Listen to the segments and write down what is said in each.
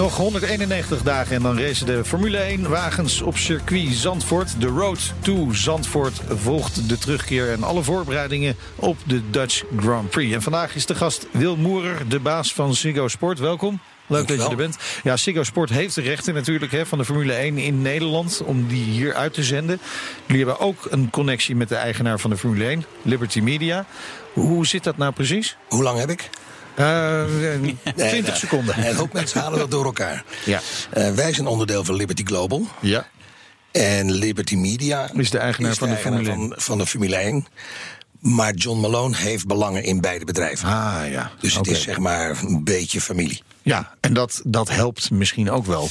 Nog 191 dagen en dan racen de Formule 1 wagens op circuit Zandvoort. De Road to Zandvoort volgt de terugkeer en alle voorbereidingen op de Dutch Grand Prix. En vandaag is de gast Wil Moerer, de baas van Ziggo Sport. Welkom. Leuk dat je er bent. Ja, Ziggo Sport heeft de rechten natuurlijk hè, van de Formule 1 in Nederland om die hier uit te zenden. Jullie hebben ook een connectie met de eigenaar van de Formule 1, Liberty Media. Hoe zit dat nou precies? Hoe lang heb ik? Uh, 20 nee, seconden. Een hoop mensen halen dat door elkaar. Ja. Uh, wij zijn onderdeel van Liberty Global. Ja. En Liberty Media is de eigenaar, is de van, de eigenaar Formule 1. van, van de Formule 1. Maar John Malone heeft belangen in beide bedrijven. Ah ja. Dus het is zeg maar een beetje familie. Ja, en dat, dat helpt misschien ook wel.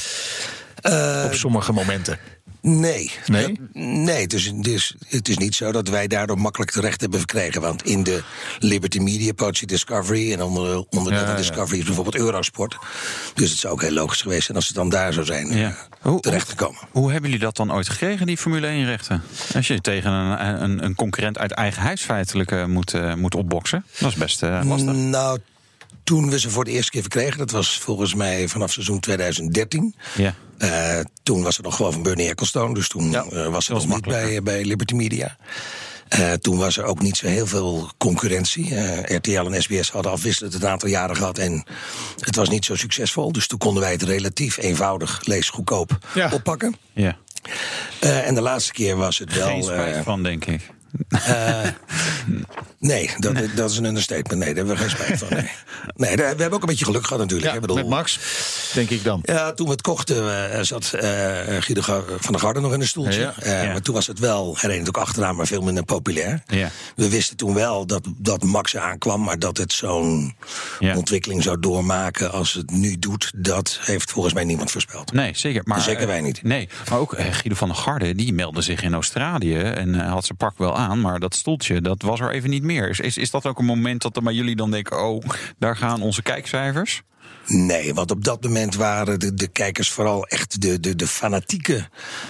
op sommige momenten. Nee. Nee? Dat- nee, het is, het, is, het is niet zo dat wij daardoor makkelijk terecht hebben verkregen. Want in de Liberty Media Poetry Discovery en onder, onder Ja, de ja. Discovery is bijvoorbeeld Eurosport. Dus het zou ook heel logisch geweest zijn als het dan daar zou zijn Ja. eh, Hoe- terechtgekomen. Hoe hebben jullie dat dan ooit gekregen, die Formule 1-rechten? Als je tegen een, een, een concurrent uit eigen huis feitelijk eh, moet, eh, moet opboksen. Dat is best eh, lastig. Nou, toen we ze voor de eerste keer verkregen, dat was volgens mij vanaf seizoen 2013. Ja. Eh, toen was het nog gewoon van Bernie Ecclestone, dus toen Ja, eh, was het nog niet bij, bij Liberty Media. Eh, toen was er ook niet zo heel veel concurrentie. RTL en SBS hadden afwisselend het aantal jaren gehad en het was niet zo succesvol. Dus toen konden wij het relatief eenvoudig, lees goedkoop, Ja. oppakken. Ja. En de laatste keer was het wel. Geen spijt van, denk ik. Nee, dat, dat is een understatement. Nee, daar hebben we geen spijt van. Nee, we hebben ook een beetje geluk gehad natuurlijk. Ja, bedoel, met Max, denk ik dan. Ja, toen we het kochten eh, zat eh Guido van der Garde nog in een stoeltje. Ja, Eh. Maar toen was het wel, hij reed ook achteraan, maar veel minder populair. Ja. We wisten toen wel dat, dat Max aankwam, maar dat het zo'n ontwikkeling zou doormaken als het nu doet, dat heeft volgens mij niemand voorspeld. Nee, zeker. Maar, Zeker wij niet. eh, Nee, maar ook eh, Guido van der Garde, die meldde zich in Australië en eh, had zijn pak wel aan, maar dat stoeltje, dat was er even niet meer. Is, is, is dat ook een moment dat er bij jullie dan denken, oh, daar gaan onze kijkcijfers? Nee, want op dat moment waren de, de kijkers vooral echt de, de, de fanatieke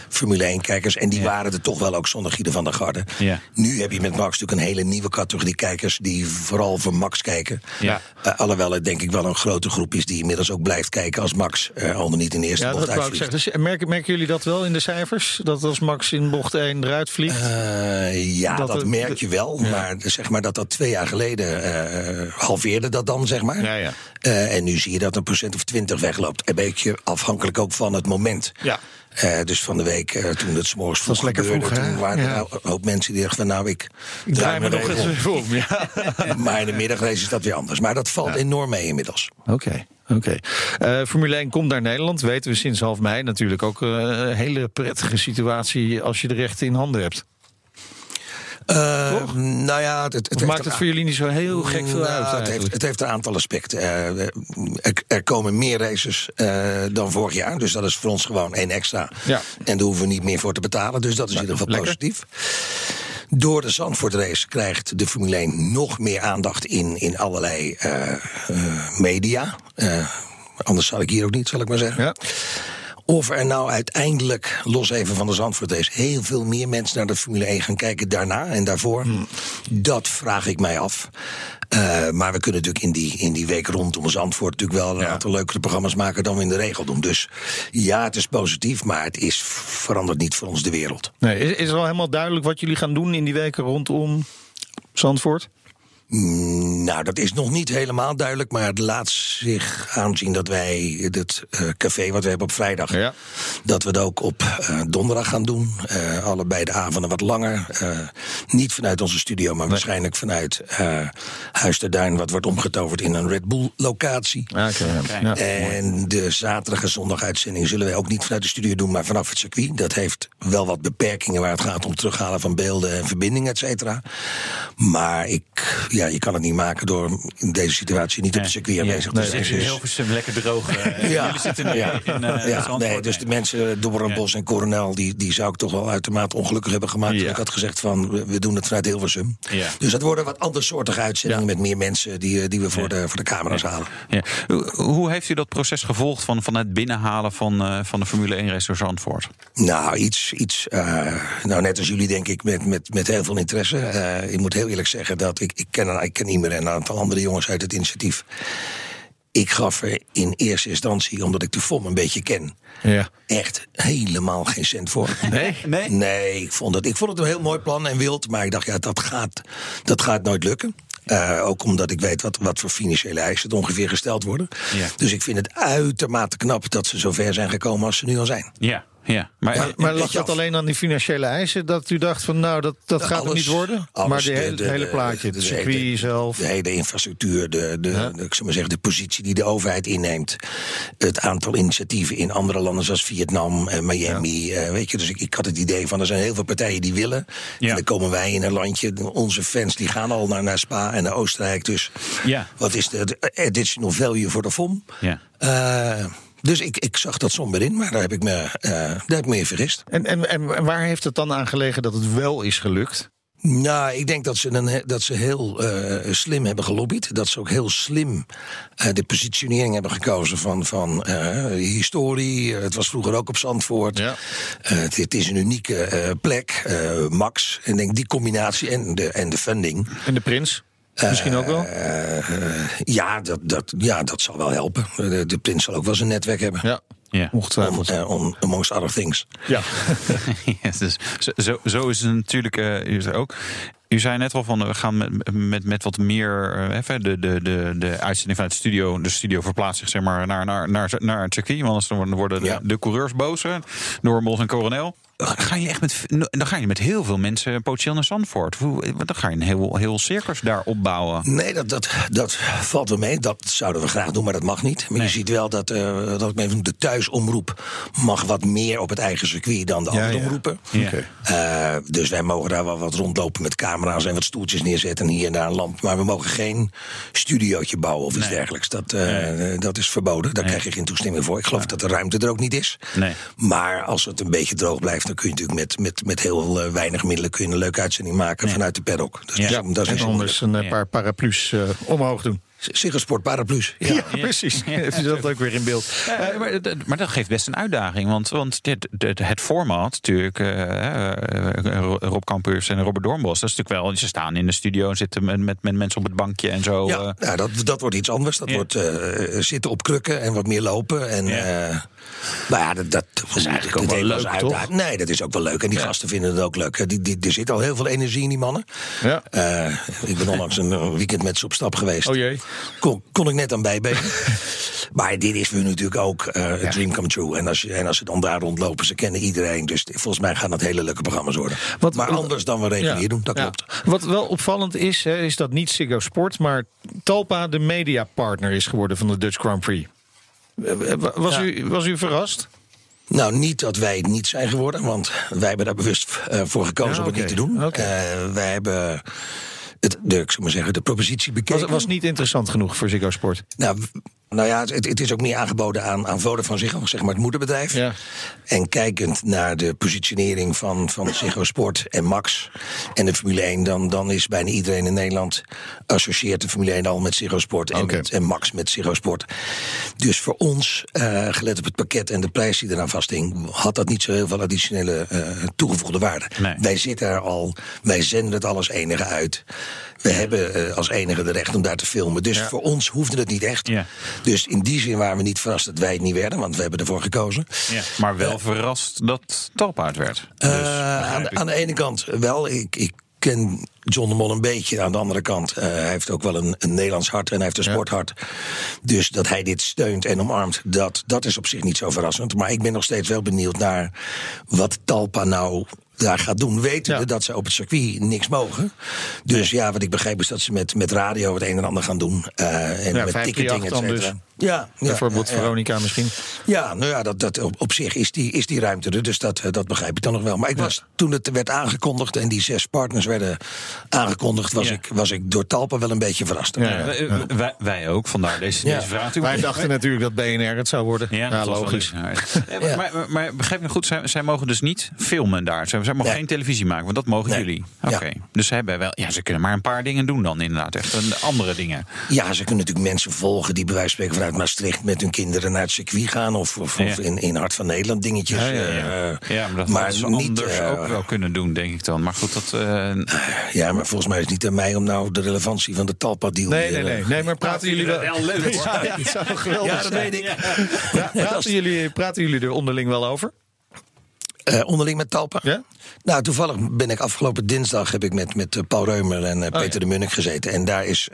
Formule 1-kijkers. En die Ja. waren er toch wel ook zonder Guido van der Garde. Ja. Nu heb je met Max natuurlijk een hele nieuwe categorie kijkers... die vooral voor Max kijken. Ja. Eh, alhoewel het denk ik wel een grote groep is... die inmiddels ook blijft kijken als Max eh, al dan niet in de eerste Ja, bocht dat uitvliegt. Dus merken, merken jullie dat wel in de cijfers? Dat als Max in bocht 1 eruit vliegt? Eh, ja, Dat dat, het- merk je wel. Maar zeg maar dat dat twee jaar geleden eh, halveerde dat dan, zeg maar. Eh, en nu zie je dat een procent of twintig wegloopt. Een beetje afhankelijk ook van het moment. Ja. Eh, dus van de week, eh, toen het s'morgens vroeg was lekker gebeurde... vroeg, hè? toen waren Ja. er een hoop mensen die dachten van... nou, ik Ik draai me nog eens om. even om. Ja. Maar in de middagrace is dat weer anders. Maar dat valt enorm mee inmiddels. Oké. Oké. Eh, Formule 1 komt naar Nederland, weten we sinds half mei. Natuurlijk ook eh, een hele prettige situatie als je de rechten in handen hebt. Eh, nou ja, het, het, maakt het voor jullie niet zo heel gek veel Nou, uit het, heeft, het heeft een aantal aspecten. Eh, er, er komen meer races eh, dan vorig jaar. Dus dat is voor ons gewoon één extra. Ja. En daar hoeven we niet meer voor te betalen. Dus dat is in ieder geval lekker. positief. Door de Zandvoort race krijgt de Formule 1 nog meer aandacht in, in allerlei media. Anders zal ik hier ook niet, zal ik maar zeggen. Ja. Of er nou uiteindelijk, los even van de Zandvoort race, heel veel meer mensen naar de Formule 1 gaan kijken daarna en daarvoor, dat vraag ik mij af. Eh, maar we kunnen natuurlijk in die, in die week rondom Zandvoort natuurlijk wel een Ja. aantal leukere programma's maken dan we in de regel doen. Dus ja, het is positief, maar het is verandert niet voor ons de wereld. Nee, is, is er al helemaal duidelijk wat jullie gaan doen in die weken rondom Zandvoort? Mm, Nou, dat is nog niet helemaal duidelijk, maar het laat zich aanzien dat wij het eh, café wat we hebben op vrijdag, Ja. dat we het ook op eh, donderdag gaan doen. Eh, allebei de avonden wat langer. Eh, niet vanuit onze studio, maar waarschijnlijk vanuit eh, Huis de Duin, wat wordt omgetoverd in een Red Bull locatie. Ja, oké. Ja. En de zaterdag en zondag uitzending zullen wij ook niet vanuit de studio doen, maar vanaf het circuit. Dat heeft wel wat beperkingen waar het gaat om terughalen van beelden en verbindingen, et cetera. Maar ik, ja, je kan het niet maken door in deze situatie niet op het circuit aanwezig te zijn. Dus- Hilversum lekker droog. eh, Ja. Jullie zitten nu Ja. in eh ja, nee, dus de mensen Doornbos en Coronel, die, die zou ik toch wel uitermate ongelukkig hebben gemaakt. Ja. Ik had gezegd van, we, doen het vanuit Hilversum. Ja. Dus dat worden wat andersoortige uitzendingen met meer mensen die, eh, die we voor, de, voor de camera's halen. Ja. Hoe- heeft u dat proces gevolgd van, van het binnenhalen van, van de Formule 1 race door Zandvoort? Nou, iets, iets nou net als jullie denk ik, met, met, met heel veel interesse. Ik moet heel eerlijk zeggen dat ik, ik ken, een- ik ken Imer en een aantal andere jongens uit het initiatief. Ik gaf er in eerste instantie, omdat ik de FOM een beetje ken, Ja. echt helemaal geen cent voor. Nee? Nee? Nee, ik vond het, ik vond het een heel mooi plan en wild. Maar ik dacht, ja, dat gaat, dat gaat nooit lukken. Eh, ook omdat ik weet wat, wat voor financiële eisen er ongeveer gesteld worden. Ja. Dus ik vind het uitermate knap dat ze zover zijn gekomen als ze nu al zijn. Ja, ja. Maar, Maar, lag dat af. alleen aan die financiële eisen dat u dacht van nou, dat, dat gaat het niet worden? alles, maar de, de- hele- de- het hele plaatje, de- circuit de- zelf. De hele infrastructuur, de, de, Ja. de, ik zou maar zeggen, de positie die de overheid inneemt. Het aantal initiatieven in andere landen zoals Vietnam en Miami. eh, weet je, dus ik, ik had het idee van er zijn heel veel partijen die willen. Ja. En dan komen wij in een landje. Onze fans die gaan al naar, naar Spa en naar Oostenrijk. Dus Ja. wat is de, de additional value voor de FOM? Ja. Eh, dus ik, ik zag dat somber in, maar daar heb ik me, eh, daar heb ik me in vergist. En, en, en waar heeft het dan aan gelegen dat het wel is gelukt? Nou, ik denk dat ze, een, dat ze heel eh, slim hebben gelobbyd. Dat ze ook heel slim eh, de positionering hebben gekozen van, van historie. Het was vroeger ook op Zandvoort. Ja. Het, het is een unieke plek. Max. En denk die combinatie en de, en de funding. En de prins? Misschien ook wel? eh, eh, ja, dat, dat, ja, dat zal wel helpen. De, de prins zal ook wel zijn netwerk hebben. Ja, Ja. Om, ongetwijfeld. eh, on- amongst other things. Ja. Ja, dus zo, zo, zo is het natuurlijk eh, is het ook. U zei net al van we gaan met, met, met wat meer eh, even de, de, de, de uitzending vanuit de studio. De studio verplaatst zich zeg maar naar, naar, naar, naar het circuit. Want anders dan worden de, Ja. de coureurs boos. Noormos en Coronel. Ga je echt met, dan ga je met heel veel mensen potentieel naar Zandvoort. Dan ga je een heel, heel circus daar opbouwen. Nee, dat, dat, dat valt wel mee. Dat zouden we graag doen, maar dat mag niet. Maar Nee. je ziet wel dat, eh, dat ik even de thuisomroep mag wat meer op het eigen circuit dan de Ja, andere ja. omroepen. Ja. Oké. Eh, dus wij mogen daar wel wat rondlopen met camera's en wat stoeltjes neerzetten en hier en daar een lamp. Maar we mogen geen studiootje bouwen of iets Nee. dergelijks. Dat, eh, dat is verboden. Daar krijg je geen toestemming voor. Ik geloof dat de ruimte er ook niet is. Nee. Maar als het een beetje droog blijft, dan kun je natuurlijk met, met, met heel eh, weinig middelen kun je een leuke uitzending maken vanuit de paddock. Dat, Ja. is, dat is En anders een eh, paar paraplu's eh, omhoog doen. Ziggo Sport Paraplu's. Ja. Ja, precies. Heeft u dat ook weer in beeld? Eh, maar, dat- maar dat geeft best een uitdaging. Want, want dit, dit- het format, natuurlijk, eh, eh, Rob Campus en Robert Doornbos, dat is natuurlijk wel. Ze staan in de studio en zitten met, met, met mensen op het bankje en zo. Ja, eh. nou, dat, dat wordt iets anders. Dat Ja. wordt eh, zitten op krukken en wat meer lopen. En, Ja. eh, nou ja, dat, dat, is eigenlijk ook wel leuk, uitdaging. Nee, dat is ook wel leuk. En die gasten vinden het ook leuk. Die, die, er zit al heel veel energie in die mannen. Ja. Eh, ik ben onlangs een eh, weekend met ze op stap geweest. Oh jee. Kon, kon ik net aan bijbenen. maar dit is hun natuurlijk ook eh een dream come true. En als, je, en als ze dan daar rondlopen, ze kennen iedereen. Dus volgens mij gaan dat hele leuke programma's worden. Wat- maar anders dan we regulier doen, dat Ja. klopt. Wat wel opvallend is, hè, is dat niet Ziggo Sport, maar Talpa de mediapartner is geworden van de Dutch Grand Prix. Eh, eh, Was, Ja. u, was u verrast? Nou, niet dat wij het niet zijn geworden, want wij hebben daar bewust voor gekozen Ja, om het niet te doen. Eh, wij hebben het, de, ik zou maar zeggen, de propositie Was, bekeken. was niet interessant genoeg voor Ziggo Sport? Nou, nou ja, het, het is ook meer aangeboden aan, aan Vodafone Ziggo, zeg maar het moederbedrijf. Ja. En kijkend naar de positionering van, van Ziggo Sport en Max en de Formule 1... dan, dan is bijna iedereen in Nederland associeert de Formule 1 al met Ziggo Sport... en, met, en Max met Ziggo Sport. Dus voor ons, eh, gelet op het pakket en de prijs die eraan vasthing... had dat niet zo heel veel additionele eh, toegevoegde waarde. Nee. Wij zitten er al, wij zenden het al als enige uit... We hebben eh, als enige de recht om daar te filmen. Dus voor ons hoefde het niet echt. Ja. Dus in die zin waren we niet verrast dat wij het niet werden, want we hebben ervoor gekozen. Ja. Maar wel verrast dat Talpa het werd. Dus, Eh, aan, de, aan de ene kant wel. Ik, ik ken John de Mol een beetje. Aan de andere kant, eh, hij heeft ook wel een, een Nederlands hart en hij heeft een sporthart. Dus dat hij dit steunt en omarmt, dat, dat is op zich niet zo verrassend. Maar ik ben nog steeds wel benieuwd naar wat Talpa nou daar gaat doen. Weten Ja. dat ze op het circuit niks mogen. Dus ja, wat ik begrijp is dat ze met, met radio het een en ander gaan doen. eh, en Ja, met 538 ticketing, et cetera. dus. Ja, ja, Bijvoorbeeld ja, ja. Veronica misschien. Ja, nou ja, dat, dat, op, op zich is die, is die ruimte er, dus dat, eh, dat begrijp ik dan nog wel. Maar ik was, toen het werd aangekondigd en die zes partners werden aangekondigd, was, Ja. ik, was ik door Talpa wel een beetje verrast. Ja, ja. Wij, wij, wij ook, vandaar deze, Ja. deze vraag. Wij dachten natuurlijk dat BNR het zou worden. Ja, logisch. Maar, maar, maar begrijp me goed, zij, zij mogen dus niet filmen daar. Zij, zij mogen Nee. geen televisie maken, want dat mogen Nee. jullie. Ja. Oké. Dus ze hebben wel. Ja, ze kunnen maar een paar dingen doen dan inderdaad. Echt een- andere dingen. Ja, ze kunnen natuurlijk mensen volgen die bij wijze van spreken vanuit Maastricht met hun kinderen naar het circuit gaan. Of, of, Ja. of in, in Hart van Nederland dingetjes. Ja, ja, ja. eh, ja, maar dat maar ze niet, anders eh, ook wel kunnen doen, denk ik dan. Maar goed, dat. eh, ja, maar volgens mij is het niet aan mij om nou de relevantie van de Talpa-deal... Nee, hier, nee, nee. eh, nee maar praten jullie wel... leuk. Ja, het zou geweldig Ja, dat zijn. weet ik. Ja, praten, jullie, praten jullie er onderling wel over? Eh, onderling met Talpa? Ja? Nou, toevallig ben ik afgelopen dinsdag heb ik met, met eh, Paul Reumer en eh, Oh, Peter ja. de Munnik gezeten. En daar is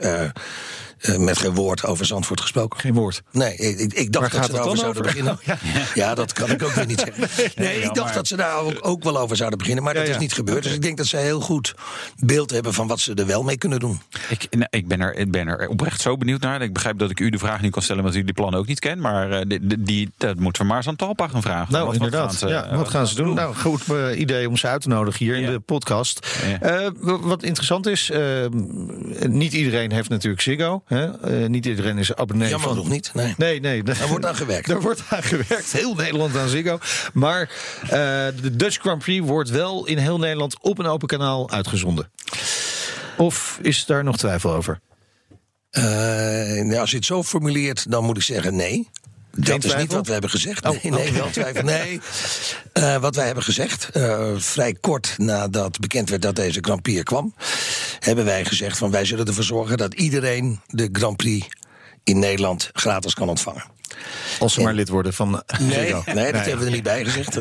eh, met geen woord over Zandvoort gesproken. Geen woord. Nee, ik, ik, dacht dat ze daarover zouden over? beginnen. Oh, ja. dat kan ik ook weer niet zeggen. Nee, ik dacht maar- dat ze daar ook, ook wel over zouden beginnen. Maar Ja, dat ja. is niet gebeurd. Dus ik denk dat ze heel goed beeld hebben van wat ze er wel mee kunnen doen. Ik, nou, ik, ben er, ik ben er oprecht zo benieuwd naar. Ik begrijp dat ik u de vraag niet kan stellen, omdat u die plannen ook niet kent. Maar eh, die, dat moeten we maar eens aan Talpa gaan vragen. Nou, Wat- wat inderdaad. gaan ze- ja, eh, wat gaan ze doen? Nou, goed idee om ze uit te nodigen hier in de podcast. Ja. Eh, wat interessant is, niet iedereen heeft natuurlijk Ziggo. Hè? Eh, niet iedereen is abonnee Jammer van... nog niet. Nee. Nee, nee. Daar wordt aan gewerkt. Daar wordt aan gewerkt. Heel Nederland aan Ziggo. Maar eh, de Dutch Grand Prix wordt wel in heel Nederland op een open kanaal uitgezonden. Of is daar nog twijfel over? Eh, nou, als je het zo formuleert, dan moet ik zeggen nee. Dat is niet wat we hebben gezegd. Oh, Nee, nee, wel twijfel. Nee. Eh, wat wij hebben gezegd, eh, vrij kort nadat bekend werd dat deze Grand Prix kwam, hebben wij gezegd van wij zullen ervoor zorgen dat iedereen de Grand Prix in Nederland gratis kan ontvangen. Als ze maar lid worden van Nee, Ziggo. nee, dat hebben we er niet bij gezegd.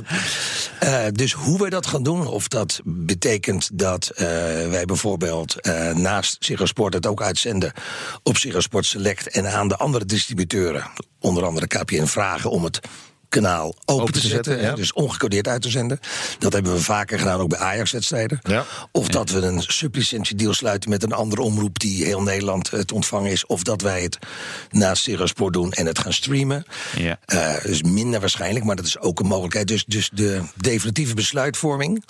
Eh, dus hoe wij dat gaan doen, of dat betekent dat eh, wij bijvoorbeeld eh, naast Ziggo Sport het ook uitzenden op Ziggo Sport Select en aan de andere distributeuren, onder andere KPN, vragen om het kanaal open, te, te zetten, zetten, hè, ja. dus ongecodeerd uit te zenden. Dat hebben we vaker gedaan, ook bij Ajax-wedstrijden. Ja. Of dat we een sublicentiedeal sluiten met een andere omroep die heel Nederland eh, te ontvangen is. Of dat wij het naast Ziggo Sport doen en het gaan streamen. Ja. Eh, dat is minder waarschijnlijk, maar dat is ook een mogelijkheid. Dus, dus de definitieve besluitvorming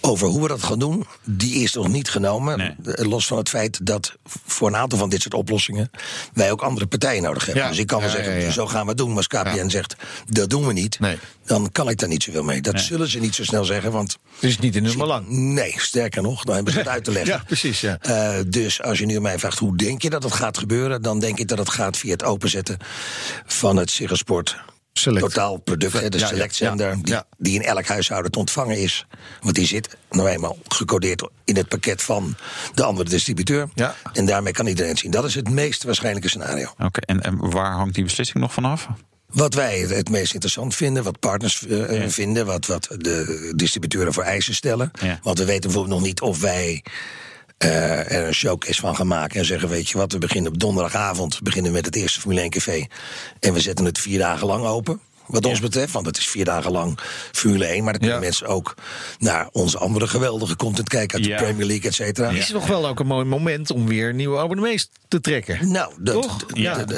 over hoe we dat gaan doen, die is nog niet genomen. Nee. Eh, Los van het feit dat voor een aantal van dit soort oplossingen wij ook andere partijen nodig hebben. Dus ik kan wel zeggen, zo gaan we het doen. Maar als KPN zegt, dat doen we niet, Nee. dan kan ik daar niet zoveel mee. Dat zullen ze niet zo snel zeggen, want Het is niet in hun belang. Nee, sterker nog, dan hebben ze het uit te leggen. Ja, precies, ja. Eh, dus als je nu mij vraagt hoe denk je dat het gaat gebeuren, dan denk ik dat het gaat via het openzetten van het Ziggo Sport Select. totaalproduct, hè, de Ja, selectzender, ja, die, ja. die in elk huishouden te ontvangen is. Want die zit nou eenmaal gecodeerd in het pakket van de andere distributeur. Ja. En daarmee kan iedereen het zien. Dat is het meest waarschijnlijke scenario. Oké, en, en waar hangt die beslissing nog vanaf? Wat wij het meest interessant vinden, wat partners eh, vinden, wat, wat de distributeuren voor eisen stellen. Ja. Want we weten bijvoorbeeld nog niet of wij eh, er een showcase van gaan maken en zeggen: Weet je wat, we beginnen op donderdagavond beginnen met het eerste Formule 1 café. En we zetten het vier dagen lang open. Wat ons betreft, want het is vier dagen lang Formule 1. Maar dan kunnen Ja. mensen ook naar onze andere geweldige content kijken uit Ja. de Premier League, et cetera. Het is nog wel ook een mooi moment om weer nieuwe abonnees te trekken. Nou, dat,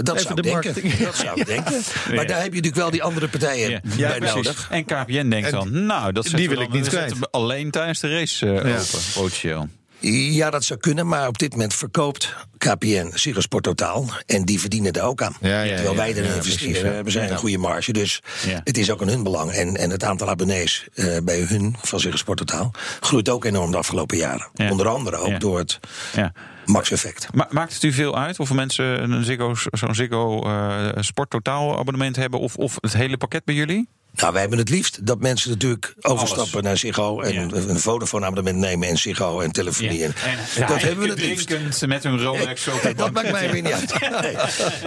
dat zou ik denken. Dat zou ik denken. Maar daar heb je natuurlijk wel die andere partijen Ja. bij Ja, precies. nodig. En KPN denkt En dan, nou, dat die wil ik niet kwijt. alleen tijdens de race eh, Ja. open, potentieel. Ja, dat zou kunnen, maar op dit moment verkoopt KPN Ziggo Sport Totaal. En die verdienen er ook aan. Ja, ja, Terwijl wij erin ja, investeren, hebben zij een goede marge. Dus het is ook in hun belang. En, en het aantal abonnees eh, bij hun van Ziggo Sport Totaal groeit ook enorm de afgelopen jaren. Ja. Onder andere ook door het Ja. max-effect. Ma maakt het u veel uit of mensen een Ziggo, zo'n Ziggo eh, Sport Totaal abonnement hebben of, of het hele pakket bij jullie? Nou, wij hebben het liefst dat mensen natuurlijk overstappen naar Ziggo... en Ja. een Vodafone-abonnement nemen en Ziggo en telefonie. En, dat hebben we het liefst. met hun Rolex op dat maakt mij weer niet uit. Nee,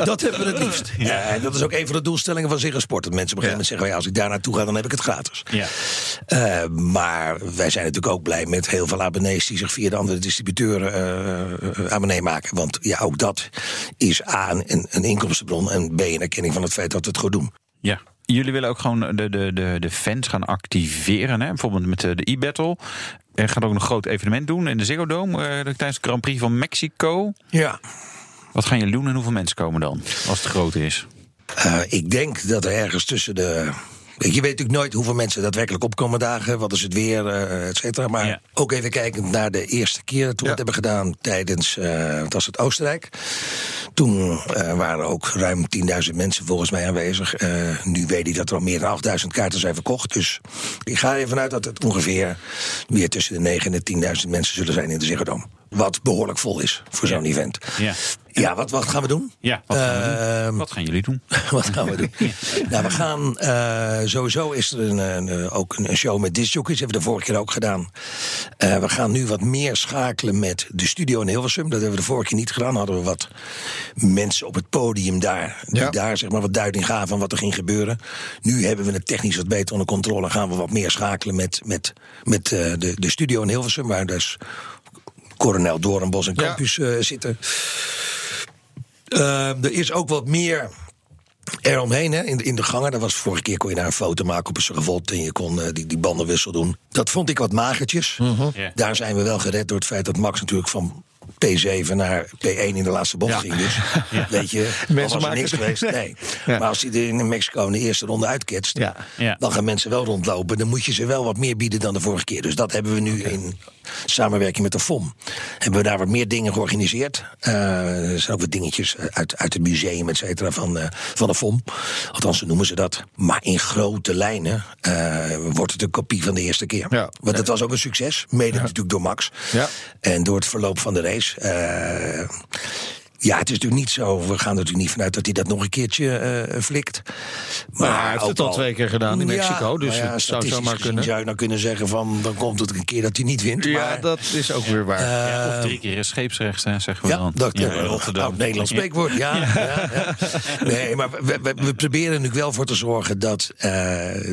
dat hebben we het liefst. Ja, en dat is ook een van de doelstellingen van Ziggo Sport. Dat mensen op een gegeven moment zeggen... ja, als ik daar naartoe ga, dan heb ik het gratis. Ja. Eh, maar wij zijn natuurlijk ook blij met heel veel abonnees... die zich via de andere distributeuren eh, eh, abonnee maken. Want ja, ook dat is A, een, een inkomstenbron... en B, een erkenning van het feit dat we het goed doen. Ja. Jullie willen ook gewoon de, de, de, de fans gaan activeren. Hè? Bijvoorbeeld met de, de e-battle. Er gaat ook een groot evenement doen in de Ziggo Dome. eh, tijdens de Grand Prix van Mexico. Ja. Wat gaan jullie doen en hoeveel mensen komen dan? Als het groot is. Eh, ik denk dat er ergens tussen de Je, weet natuurlijk nooit hoeveel mensen daadwerkelijk opkomen dagen. Wat is het weer, eh et cetera. Maar Ja. ook even kijkend naar de eerste keer dat we Ja. het hebben gedaan tijdens, eh wat was het, Oostenrijk. Toen eh, waren ook ruim 10.000 mensen volgens mij aanwezig. Eh, nu weet ik dat er al meer dan 8.000 kaarten zijn verkocht. Dus ik ga er even vanuit dat het ongeveer weer tussen de 9.000 en de 10.000 mensen zullen zijn in de Ziggo Dome. Wat behoorlijk vol is voor zo'n event. Ja. Ja, wat, wat gaan we doen? Ja, wat gaan, we doen? Ehm, wat gaan jullie doen? Wat gaan we doen? nou, we gaan eh, sowieso is er een, een, eh, ook een show met discjockeys. Hebben we de vorige keer ook gedaan. Eh, we gaan nu wat meer schakelen met de studio in Hilversum. Dat hebben we de vorige keer niet gedaan. Hadden we wat mensen op het podium daar. Die Ja. daar zeg maar wat duiding gaven van wat er ging gebeuren. Nu hebben we het technisch wat beter onder controle. Gaan we wat meer schakelen met, met, met eh, de, de studio in Hilversum. Waar dus Coronel Doornbos en Ja. Campus eh, zitten. Eh, er is ook wat meer eromheen, hè, in, de- in de gangen. Dat was vorige keer kon je daar een foto maken op een servot en je kon eh, die, die bandenwissel doen. Dat vond ik wat magertjes. Ja. Daar zijn we wel gered door het feit dat Max natuurlijk van P7 naar P1 in de laatste bocht Ja. ging. Dus weet je, Mensen was er maken niks het- geweest. Nee. Ja. Maar als hij er in Mexico in de eerste ronde uitketst, Ja. Ja. dan gaan mensen wel rondlopen. Dan moet je ze wel wat meer bieden dan de vorige keer. Dus dat hebben we nu in samenwerking met de FOM. Hebben we daar wat meer dingen georganiseerd. Eh, er zijn ook wat dingetjes uit, uit het museum, et cetera, van, eh, van de FOM. Althans, zo noemen ze dat. Maar in grote lijnen eh, wordt het een kopie van de eerste keer. Ja. Want dat was ook een succes. Mede natuurlijk door Max. Ja. En door het verloop van de race. Eh, ja, het is natuurlijk niet zo. We gaan er natuurlijk niet vanuit dat hij dat nog een keertje eh, flikt. Maar hij heeft het al twee keer gedaan in Ja, Mexico, dus ja, het zou zomaar kunnen. zou je nou kunnen zeggen van... dan komt het een keer dat hij niet wint. Ja, maar, dat is ook weer waar. Ja, of drie keer is scheepsrechts, hè, zeggen we ja, dan. dat Ja, eh, Rotterdam. oud Nederlands spreekwoord. Ja, ja. ja. Nee, maar we, we, we proberen er natuurlijk wel voor te zorgen dat eh,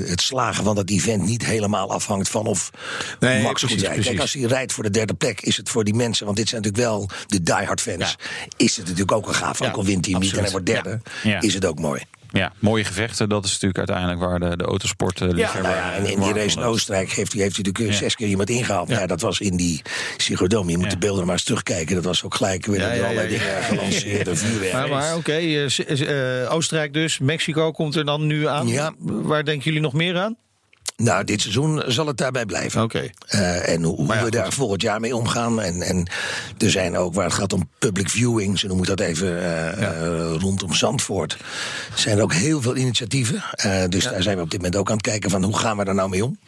het slagen van dat event niet helemaal afhangt van of Nee, Max goed precies, rijdt. Kijk, als hij rijdt voor de derde plek, is het voor die mensen, want dit zijn natuurlijk wel de diehard fans, is het natuurlijk ook een gaaf. Ook al wint hij niet en hij wordt derde, is het ook mooi. Ja, mooie gevechten. Dat is natuurlijk uiteindelijk waar de, de autosport eh, Ja, nou ja, en in eh, die warm race in. Oostenrijk heeft hij, heeft hij natuurlijk eh, Ja. zes keer iemand ingehaald. Ja. Ja. dat was in die Ziggo Dome. Je moet de beelden maar eens terugkijken. Dat was ook gelijk weer allerlei dingen gelanceerd. Maar, maar oké, eh, eh, Oostenrijk dus, Mexico komt er dan nu aan. Ja. Waar denken jullie nog meer aan? Nou, dit seizoen zal het daarbij blijven. Oké. Eh, en hoe, hoe Maar ja, we daar volgend jaar mee omgaan. En, en er zijn ook, waar het gaat om public viewing, zo noem ik dat even, eh, eh, rondom Zandvoort. zijn er ook heel veel initiatieven. Dus daar zijn we op dit moment ook aan het kijken van hoe gaan we daar nou mee om?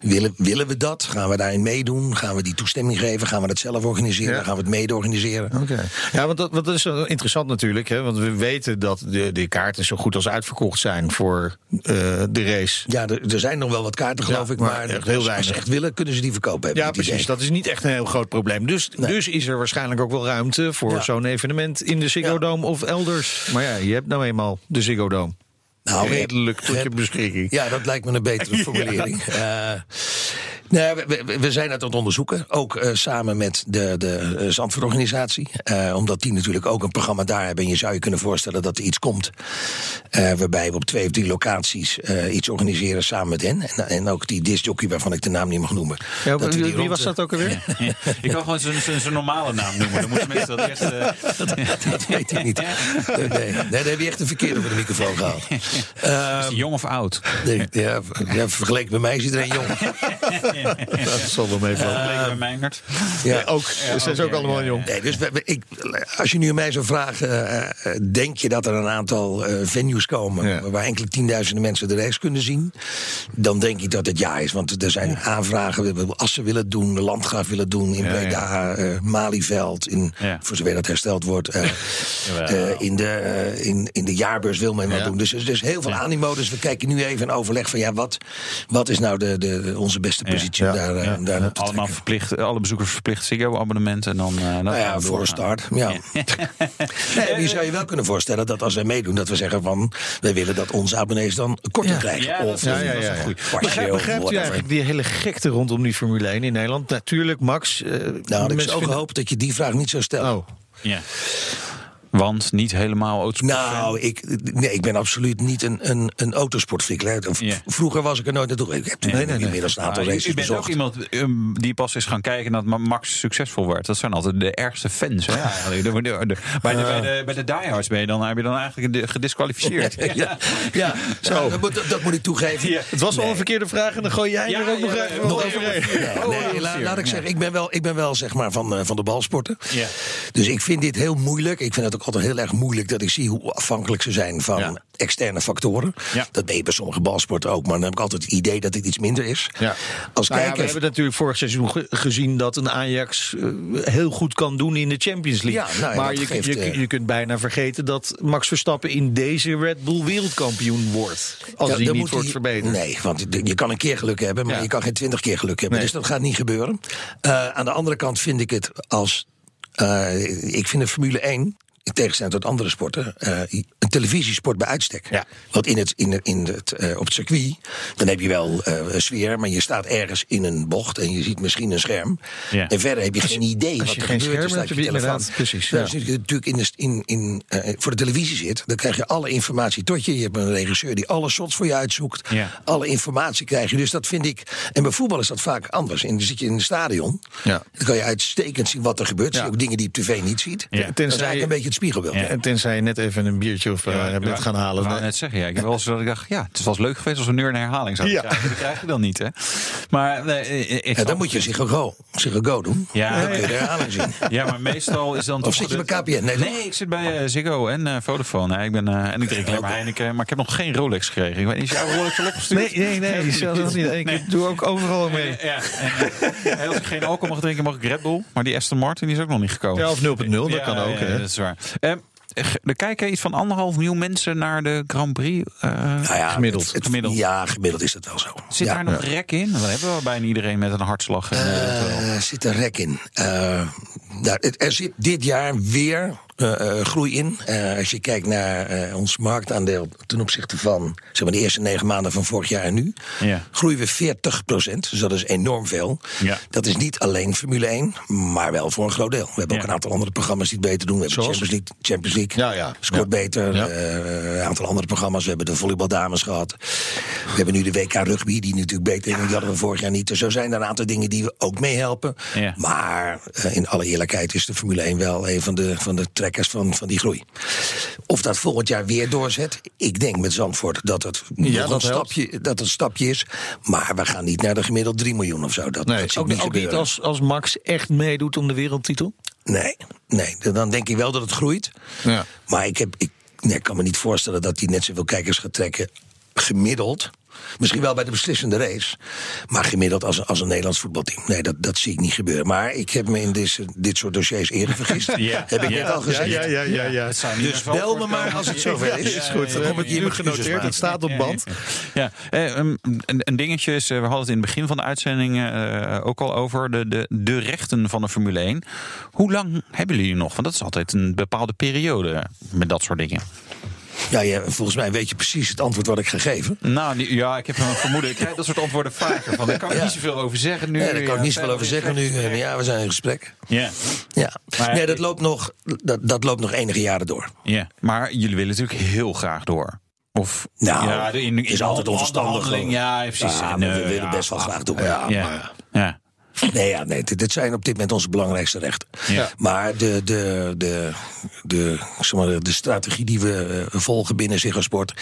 Willen, willen we dat? Gaan we daarin meedoen? Gaan we die toestemming geven? Gaan we dat zelf organiseren? Gaan we het mede organiseren? Oké. Ja, want dat, want dat is interessant natuurlijk. Hè? Want we weten dat de, de kaarten zo goed als uitverkocht zijn voor de race. Ja, er, er zijn nog wel wat kaarten, geloof Ja, ik. maar Maar, echt als- heel als ze echt willen, kunnen ze die verkopen. heb Ja, precies. idee. Dat is niet echt een heel groot probleem. Dus, Nee. dus is er waarschijnlijk ook wel ruimte voor Ja. zo'n evenement in de Ziggo. Dome of elders. Maar ja, je hebt nou eenmaal de Ziggo Dome. Nou, Redelijk tot je beschikking. Ja, dat lijkt me een betere formulering. Eh, we, we- we zijn het aan het onderzoeken. Ook eh, samen met de, de eh, Zandvoortorganisatie. Eh, omdat die natuurlijk ook een programma daar hebben. En je zou je kunnen voorstellen dat er iets komt. eh, waarbij we op twee of drie locaties eh, iets organiseren samen met hen. En, en ook die discjockey waarvan ik de naam niet mag noemen. Ja, Dat wie rond, was dat ook alweer? Je kan gewoon zijn- zijn zijn normale naam noemen. Dan moeten mensen dat eerst... eh, Dat weet ik niet. Nee, nee, nee, daar heb je echt een verkeerde voor de microfoon gehaald. Eh, is hij jong of oud? nee, ja, ja, vergeleken met mij is iedereen jong. Dat zal wel meevallen. Meijnert. Ja, ook, ze zijn ook allemaal jong. Nee, dus we- we- ik, als je nu mij zou vragen, eh, eh, denk je dat er een aantal eh, venues komen waar enkele tienduizenden mensen de race kunnen zien? Dan denk ik dat het ja is. Want er zijn aanvragen, Assen willen doen, de Landgraaf willen doen, in Breda, eh, Malieveld, in, voor zover dat hersteld wordt. in, de, in, in de jaarbeurs wil men wat doen. Dus er is dus heel veel animo. Dus we kijken nu even in overleg van ja, wat, wat is nou de, de, onze beste positie Ja. daar, eh, Ja. daar Allemaal trekken? verplicht, alle bezoekers verplicht Ziggo-abonnement. En dan, eh, Nou ja, voor een start. Ja. nee, je zou je wel kunnen voorstellen dat als wij meedoen, dat we zeggen van wij willen dat onze abonnees dan korting Ja. krijgen. Ja, dat of is- Ja, ja, dat is ja. begrijpt u eigenlijk die hele gekte rondom die Formule 1 in Nederland? Natuurlijk, Max. eh, Nou, had ik zo vinden- gehoopt dat je die vraag niet zou stellen. Oh, Ja. Want niet helemaal autosport. Nou, ik, nee, ik ben absoluut niet een, een, een Ja. Vroeger was ik er nooit naartoe. Ik heb toen inmiddels een aantal Ah, races ook iemand um, die pas is gaan kijken dat Ma- Max succesvol werd. Dat zijn altijd de ergste fans. Hè, eigenlijk. De- de- de- bij, de, bij, de, bij de diehards ben je dan, heb je dan eigenlijk gedisqualificeerd. Ja, ja. Zo. dat, moet, dat moet ik toegeven. Ja. Het was al een verkeerde vraag en dan gooi jij Ja, er ook nog even overheen. Ja, nee, la- laat ik zeggen, ik ben wel, ik ben wel zeg maar van, eh, van de balsporten. Ja. Dus ik vind dit heel moeilijk. Ik vind het ook altijd heel erg moeilijk dat ik zie hoe afhankelijk ze zijn van Ja. externe factoren. Ja. Dat ben je bij sommige balsporten ook, maar dan heb ik altijd het idee dat dit iets minder is. Ja. Als Nou kijker. we hebben natuurlijk vorig seizoen ge- gezien dat een Ajax eh, heel goed kan doen in de Champions League. Nou maar je, geeft, je, eh, je kunt bijna vergeten dat Max Verstappen in deze Red Bull wereldkampioen wordt. Als hij niet wordt hij- verbeterd. Nee, want je kan een keer geluk hebben, maar je kan geen twintig keer geluk hebben. Nee. Dus dat gaat niet gebeuren. Eh, aan de andere kant vind ik het als. ik vind de Formule 1. In tegenstelling tot andere sporten, eh, een televisiesport bij uitstek. Ja. Want in het, in in het, eh, op het circuit, dan heb je wel eh, sfeer, maar je staat ergens in een bocht en je ziet misschien een scherm. Ja. En verder heb je geen idee als wat je er geen gebeurt. scherm je telefoon. precies, Ja. Als je natuurlijk in de, in, in, voor de televisie zit, dan krijg je alle informatie tot je. Je hebt een regisseur die alle shots voor je uitzoekt. Alle informatie krijg je. Dus dat vind ik. En bij voetbal is dat vaak anders. En dan zit je in een stadion. Ja. Dan kan je uitstekend zien wat er gebeurt. Zie je ook dingen die je op tv niet ziet. Ja. Dat is eigenlijk een beetje het spiegelbeeld. Ja. En tenzij je net even een biertje of eh, bent gaan halen. Ik net zeggen, ja. Ik heb wel eens dat ik dacht, ja, het was leuk geweest als we nu een herhaling zouden Ja. krijgen. Die krijg je dan niet, hè. Maar nee, ik- ik dan moet je Ziggo Go, doen. Ja. Dan kun je de herhaling zien. Ja, maar meestal is dan Of toch zit je bij KPN? Nee? Nee, ik zit bij eh, Ziggo en eh, Vodafone. Nee, ik ben, eh, en ik drink alleen maar Heineken, maar ik heb nog geen Rolex gekregen. Ik weet niet, is jouw Rolex al opgestuurd? Nee, nee, nee, zelfs niet. Ik doe ook overal mee. Ja, en, eh, als ik geen alcohol mag drinken, mag ik Red Bull. Maar die Aston Martin is ook nog niet gekomen. Ja, of 0.0, dat kan ook. dat is waar. Ehm, er kijken iets van anderhalf miljoen mensen naar de Grand Prix. eh, Nou ja, Gemiddeld. het- het- Gemiddeld. Ja, gemiddeld is dat wel zo. Zit ja. daar nog rek in? Dan hebben we bijna iedereen met een hartslag. Eh, zit er rek in. Eh, nou, het- er zit dit jaar weer groei in. Eh, als je kijkt naar eh, ons marktaandeel ten opzichte van zeg maar, de eerste negen maanden van vorig jaar en nu, Ja. groeien we 40 procent. Dus dat is enorm veel. Ja. Dat is niet alleen Formule 1, maar wel voor een groot deel. We hebben ook een aantal andere programma's die het beter doen. We hebben Zoals? Champions League, Champions League Ja, ja. scoort beter. Eh, een aantal andere programma's. We hebben de volleybaldames gehad. We hebben nu de WK rugby, die natuurlijk beter is. Die hadden we vorig jaar niet. Dus zo zijn er een aantal dingen die we ook meehelpen. Maar eh, in alle eerlijkheid is de Formule 1 wel een van de, van de van, van die groei. Of dat volgend jaar weer doorzet. Ik denk met Zandvoort dat het, nog dat een, helpt. stapje, dat een stapje is. Maar we gaan niet naar de gemiddeld 3 miljoen of zo. Dat, Nee, dat ook, niet ook niet als, als Max echt meedoet om de wereldtitel. Nee, nee, dan denk ik wel dat het groeit. Ja. Maar ik, heb, ik, nee, ik kan me niet voorstellen dat hij net zoveel kijkers gaat trekken. Gemiddeld. Misschien wel bij de beslissende race. Maar gemiddeld als, als een Nederlands voetbalteam. Nee, dat, dat zie ik niet gebeuren. Maar ik heb me in dit, dit soort dossiers eerder vergist. Ja. Heb ik Ja. net al gezegd. ja, ja, ja. Niet Dus bel me maar als het zover is. is goed. Dan kom ik hier genoteerd. Het staat op band. Ja, eh, um, een, een dingetje is, eh, we hadden het in het begin van de uitzending eh, ook al over de, de, de rechten van de Formule 1. Hoe lang hebben jullie nog? Want dat is altijd een bepaalde periode met dat soort dingen. Ja, ja, volgens mij weet je precies het antwoord wat ik ga geven. Nou, ja, ik heb een vermoeden. Ik krijg dat soort antwoorden vaker. Van, daar kan ik Ja. niet zoveel over zeggen nu. Nee, daar kan ik niet zoveel over zeggen nu. En Ja, we zijn in gesprek. Ja, Ja. Maar- Nee, dat loopt, nog, dat, dat loopt nog enige jaren door. ja, maar jullie willen natuurlijk heel graag door. Of Nou, ja, in, in, is altijd onverstandig. Ja, precies. Ja, En, we willen best wel graag door. Ja, Ja, maar- ja. Nee, ja, nee dit, zijn op dit moment onze belangrijkste rechten. Ja. Maar de, de, de, de, zeg maar, de strategie die we eh, volgen binnen Ziggo Sport...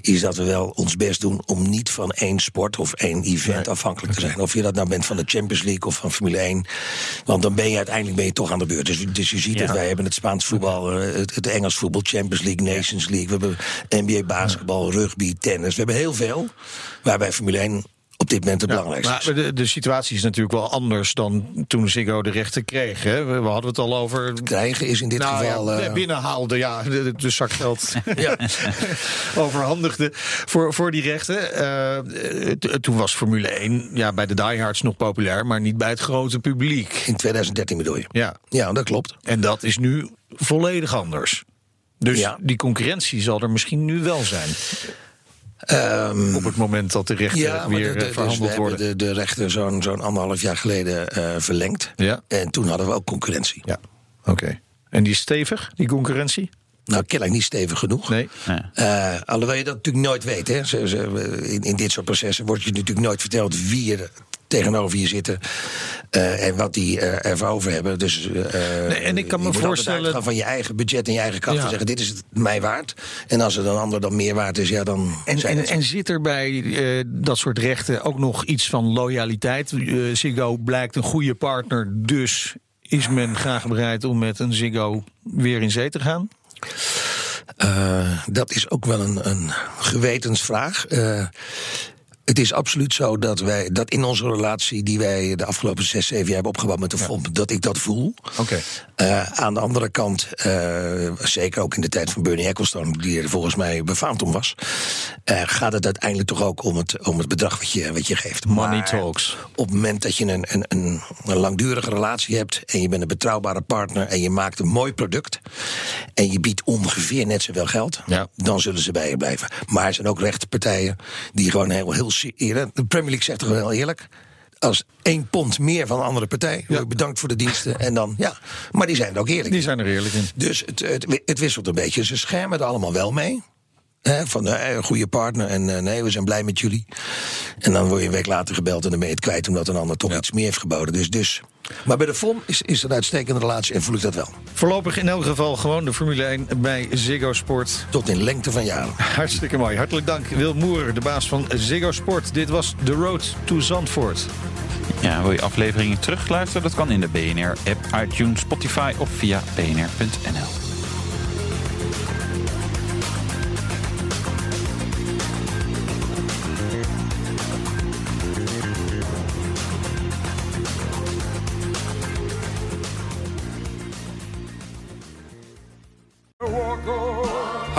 is dat we wel ons best doen om niet van één sport of één event afhankelijk te zijn. Of je dat nou bent van de Champions League of van Formule 1. Want dan ben je uiteindelijk ben je toch aan de beurt. Dus, dus je ziet Ja. het, wij hebben het Spaans voetbal, eh, het, het Engels voetbal... Champions League, Nations League, we hebben NBA basketbal, rugby, tennis. We hebben heel veel, waarbij Formule 1 op dit moment het belangrijkste. Maar de, de situatie is natuurlijk wel anders dan toen Ziggo de rechten kreeg. Hè? We, we hadden het al over... Krijgen is in dit Nou geval... ja, eh, binnenhaalde, ja, de, de, de zakgeld ja. overhandigde voor, voor die rechten. Eh, t- toen was Formule 1 ja, bij de diehards nog populair, maar niet bij het grote publiek. In 2013 bedoel je? Ja, Ja, dat klopt. en dat is nu volledig anders. Dus Ja. die concurrentie zal er misschien nu wel zijn. Op het moment dat de rechten Ja, weer de, eh, de, dus we verhandeld hebben worden. de, de rechten zo'n zo'n anderhalf jaar geleden eh, verlengd. Ja. En toen hadden we ook concurrentie. Ja, oké. En die is stevig, die concurrentie? Nou, kennelijk niet stevig genoeg. Nee. Uh, alhoewel je dat natuurlijk nooit weet. Hè. Ze, ze, in, in, dit soort processen wordt je natuurlijk nooit verteld wie er tegenover je zitten uh, en wat die uh, ervoor over hebben. Dus, uh, nee, en ik kan me voorstellen van je eigen budget en je eigen kracht ja. zeggen: dit is het mij waard. En als er een ander dan meer waard is, ja, dan. En, en, en, zit er bij dat soort rechten ook nog iets van loyaliteit? Ziggo blijkt een goede partner, dus is men graag bereid om met een Ziggo weer in zee te gaan? Uh, dat is ook wel een, een gewetensvraag. Uh, het is absoluut zo dat wij dat in onze relatie die wij de afgelopen zes, zeven jaar hebben opgebouwd met de FOM, dat ik dat voel. Oké. Okay. Uh, aan de andere kant, uh, zeker ook in de tijd van Bernie Ecclestone, die er volgens mij befaamd om was, uh, gaat het uiteindelijk toch ook om het, om het bedrag wat je, wat je geeft. Money maar talks. Op het moment dat je een, een, een, een langdurige relatie hebt en je bent een betrouwbare partner en je maakt een mooi product en je biedt ongeveer net zoveel geld, ja. dan zullen ze bij je blijven. Maar er zijn ook rechtspartijen die gewoon heel, heel eerlijk. De Premier League zegt toch wel eerlijk. Als één pond meer van een andere partij. Ja. Bedankt voor de diensten. En dan, ja. Maar die zijn er ook eerlijk Die zijn er eerlijk in. Dus het, het, het wisselt een beetje. Ze schermen er allemaal wel mee. He, van uh, een goede partner en uh, nee, we zijn blij met jullie. En dan word je een week later gebeld en dan ben je het kwijt omdat een ander toch ja. iets meer heeft geboden. Dus, dus. Maar bij de FOM is, is een uitstekende relatie en voel ik dat wel. Voorlopig in elk geval gewoon de Formule 1 bij Ziggo Sport. Tot in lengte van jaren. Hartstikke mooi. Hartelijk dank Wil Moer, de baas van Ziggo Sport. Dit was The Road to Zandvoort. Ja, wil je afleveringen terugluisteren? Dat kan in de BNR-app, iTunes, Spotify of via bnr.nl.